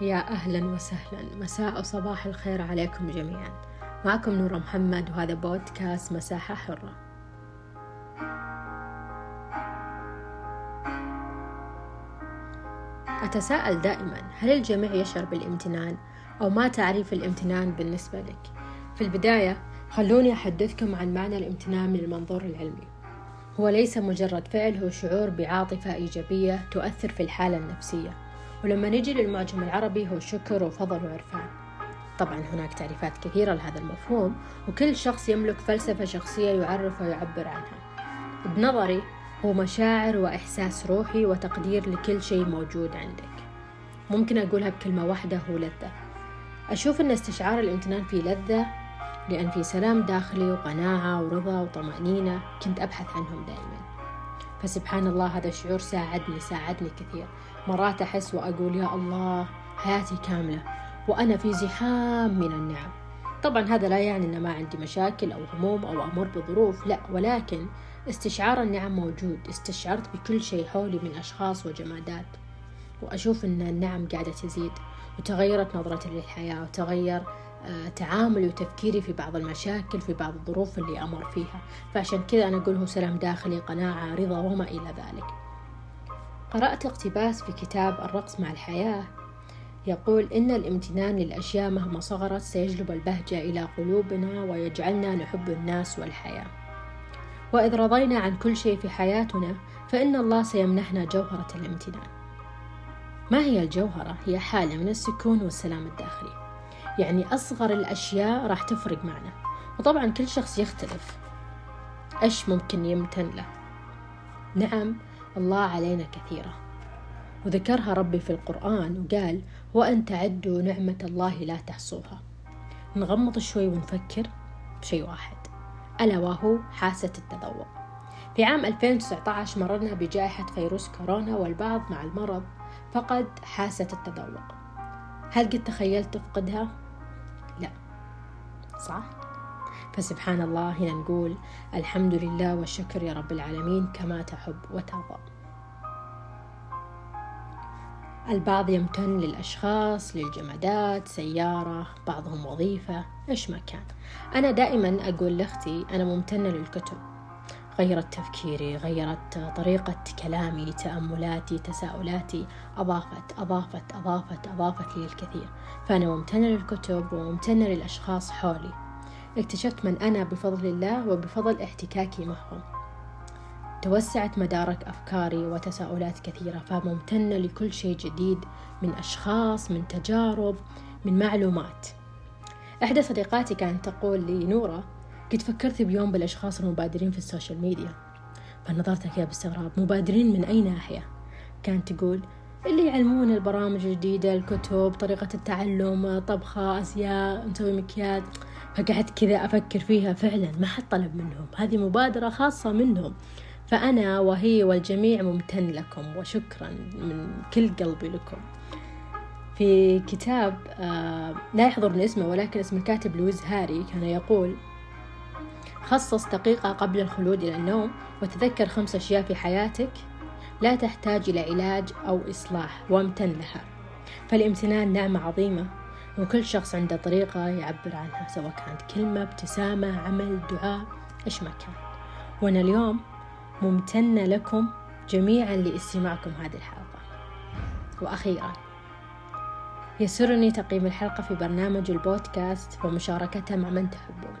يا أهلا وسهلا. مساء وصباح الخير عليكم جميعا. معكم نورة محمد وهذا بودكاست مساحة حرة. أتساءل دائما هل الجميع يشعر بالامتنان أو ما تعريف الامتنان بالنسبة لك؟ في البداية خلوني أحدثكم عن معنى الامتنان من المنظور العلمي. هو ليس مجرد فعل هو شعور بعاطفة إيجابية تؤثر في الحالة النفسية. ولما نجي للمعجم العربي هو شكر وفضل وعرفان. طبعا هناك تعريفات كثيرة لهذا المفهوم وكل شخص يملك فلسفة شخصية يعرف ويعبر عنها. بنظري هو مشاعر وإحساس روحي وتقدير لكل شيء موجود عندك. ممكن أقولها بكلمة واحدة هو لذة. أشوف أن استشعار الامتنان في لذة لأن في سلام داخلي وقناعة ورضا وطمأنينة كنت أبحث عنهم دائما. فسبحان الله هذا الشعور ساعدني ساعدني كثير. مرات أحس وأقول يا الله حياتي كاملة وأنا في زحام من النعم. طبعا هذا لا يعني أن ما عندي مشاكل أو هموم أو أمر بظروف لا. ولكن استشعار النعم موجود استشعرت بكل شيء حولي من أشخاص وجمادات. وأشوف أن النعم قاعدة تزيد وتغيرت نظرتي للحياة وتغير تعاملي وتفكيري في بعض المشاكل في بعض الظروف اللي أمر فيها. فعشان كذا أنا أقول هو سلام داخلي قناعة رضا وما إلى ذلك. قرأت اقتباس في كتاب الرقص مع الحياة. يقول إن الامتنان للأشياء مهما صغرت سيجلب البهجة إلى قلوبنا ويجعلنا نحب الناس والحياة. وإذ رضينا عن كل شيء في حياتنا فإن الله سيمنحنا جوهرة الامتنان. ما هي الجوهرة؟ هي حالة من السكون والسلام الداخلي. يعني أصغر الأشياء راح تفرق معنا. وطبعا كل شخص يختلف. إيش ممكن يمتن له؟ نعم الله علينا كثيرة. وذكرها ربي في القرآن وقال وأن تعدوا نعمة الله لا تحصوها. نغمض شوي ونفكر بشيء واحد. ألا وهو حاسة التذوق. في عام 2019 مررنا بجائحة فيروس كورونا والبعض مع المرض فقد حاسة التذوق. هل قد تخيلت تفقدها؟ صح؟ فسبحان الله هنا نقول الحمد لله والشكر يا رب العالمين كما تحب وترضى. البعض يمتن للأشخاص للجمادات سيارة بعضهم وظيفة إيش ما كان. أنا دائما أقول لأختي أنا ممتنة للكتب. غيرت تفكيري غيرت طريقة كلامي تأملاتي تساؤلاتي. أضافت أضافت أضافت أضافت لي الكثير. فأنا ممتنة للكتب وممتنة للأشخاص حولي. اكتشفت من أنا بفضل الله وبفضل احتكاكي معهم. توسعت مدارك أفكاري وتساؤلات كثيرة فممتنة لكل شيء جديد من أشخاص من تجارب من معلومات. إحدى صديقاتي كانت تقول لي نورة قد فكرت بيوم بالأشخاص المبادرين في ال social media فنظرت كذا باستغراب مبادرين من أي ناحية؟ كانت تقول اللي يعلمون البرامج الجديدة الكتب طريقة التعلم طبخة أزياء نسوي مكياج. فقعدت كذا أفكر فيها فعلا ما حد طلب منهم هذه مبادرة خاصة منهم. فأنا وهي والجميع ممتن لكم وشكرا من كل قلبي لكم. في كتاب آه لا يحضرني اسمه ولكن اسم الكاتب لويز هاري كان يقول خصص دقيقة قبل الخلود إلى النوم وتذكر خمس أشياء في حياتك لا تحتاج إلى علاج أو إصلاح وامتن لها. فالامتنان نعمة عظيمة وكل شخص عنده طريقة يعبر عنها سواء كانت كلمة ابتسامة عمل دعاء إيش ما كان. وأنا اليوم ممتنة لكم جميعا لاستماعكم هذه الحلقة. وأخيرا يسرني تقييم الحلقة في برنامج البودكاست ومشاركتها مع من تحبون.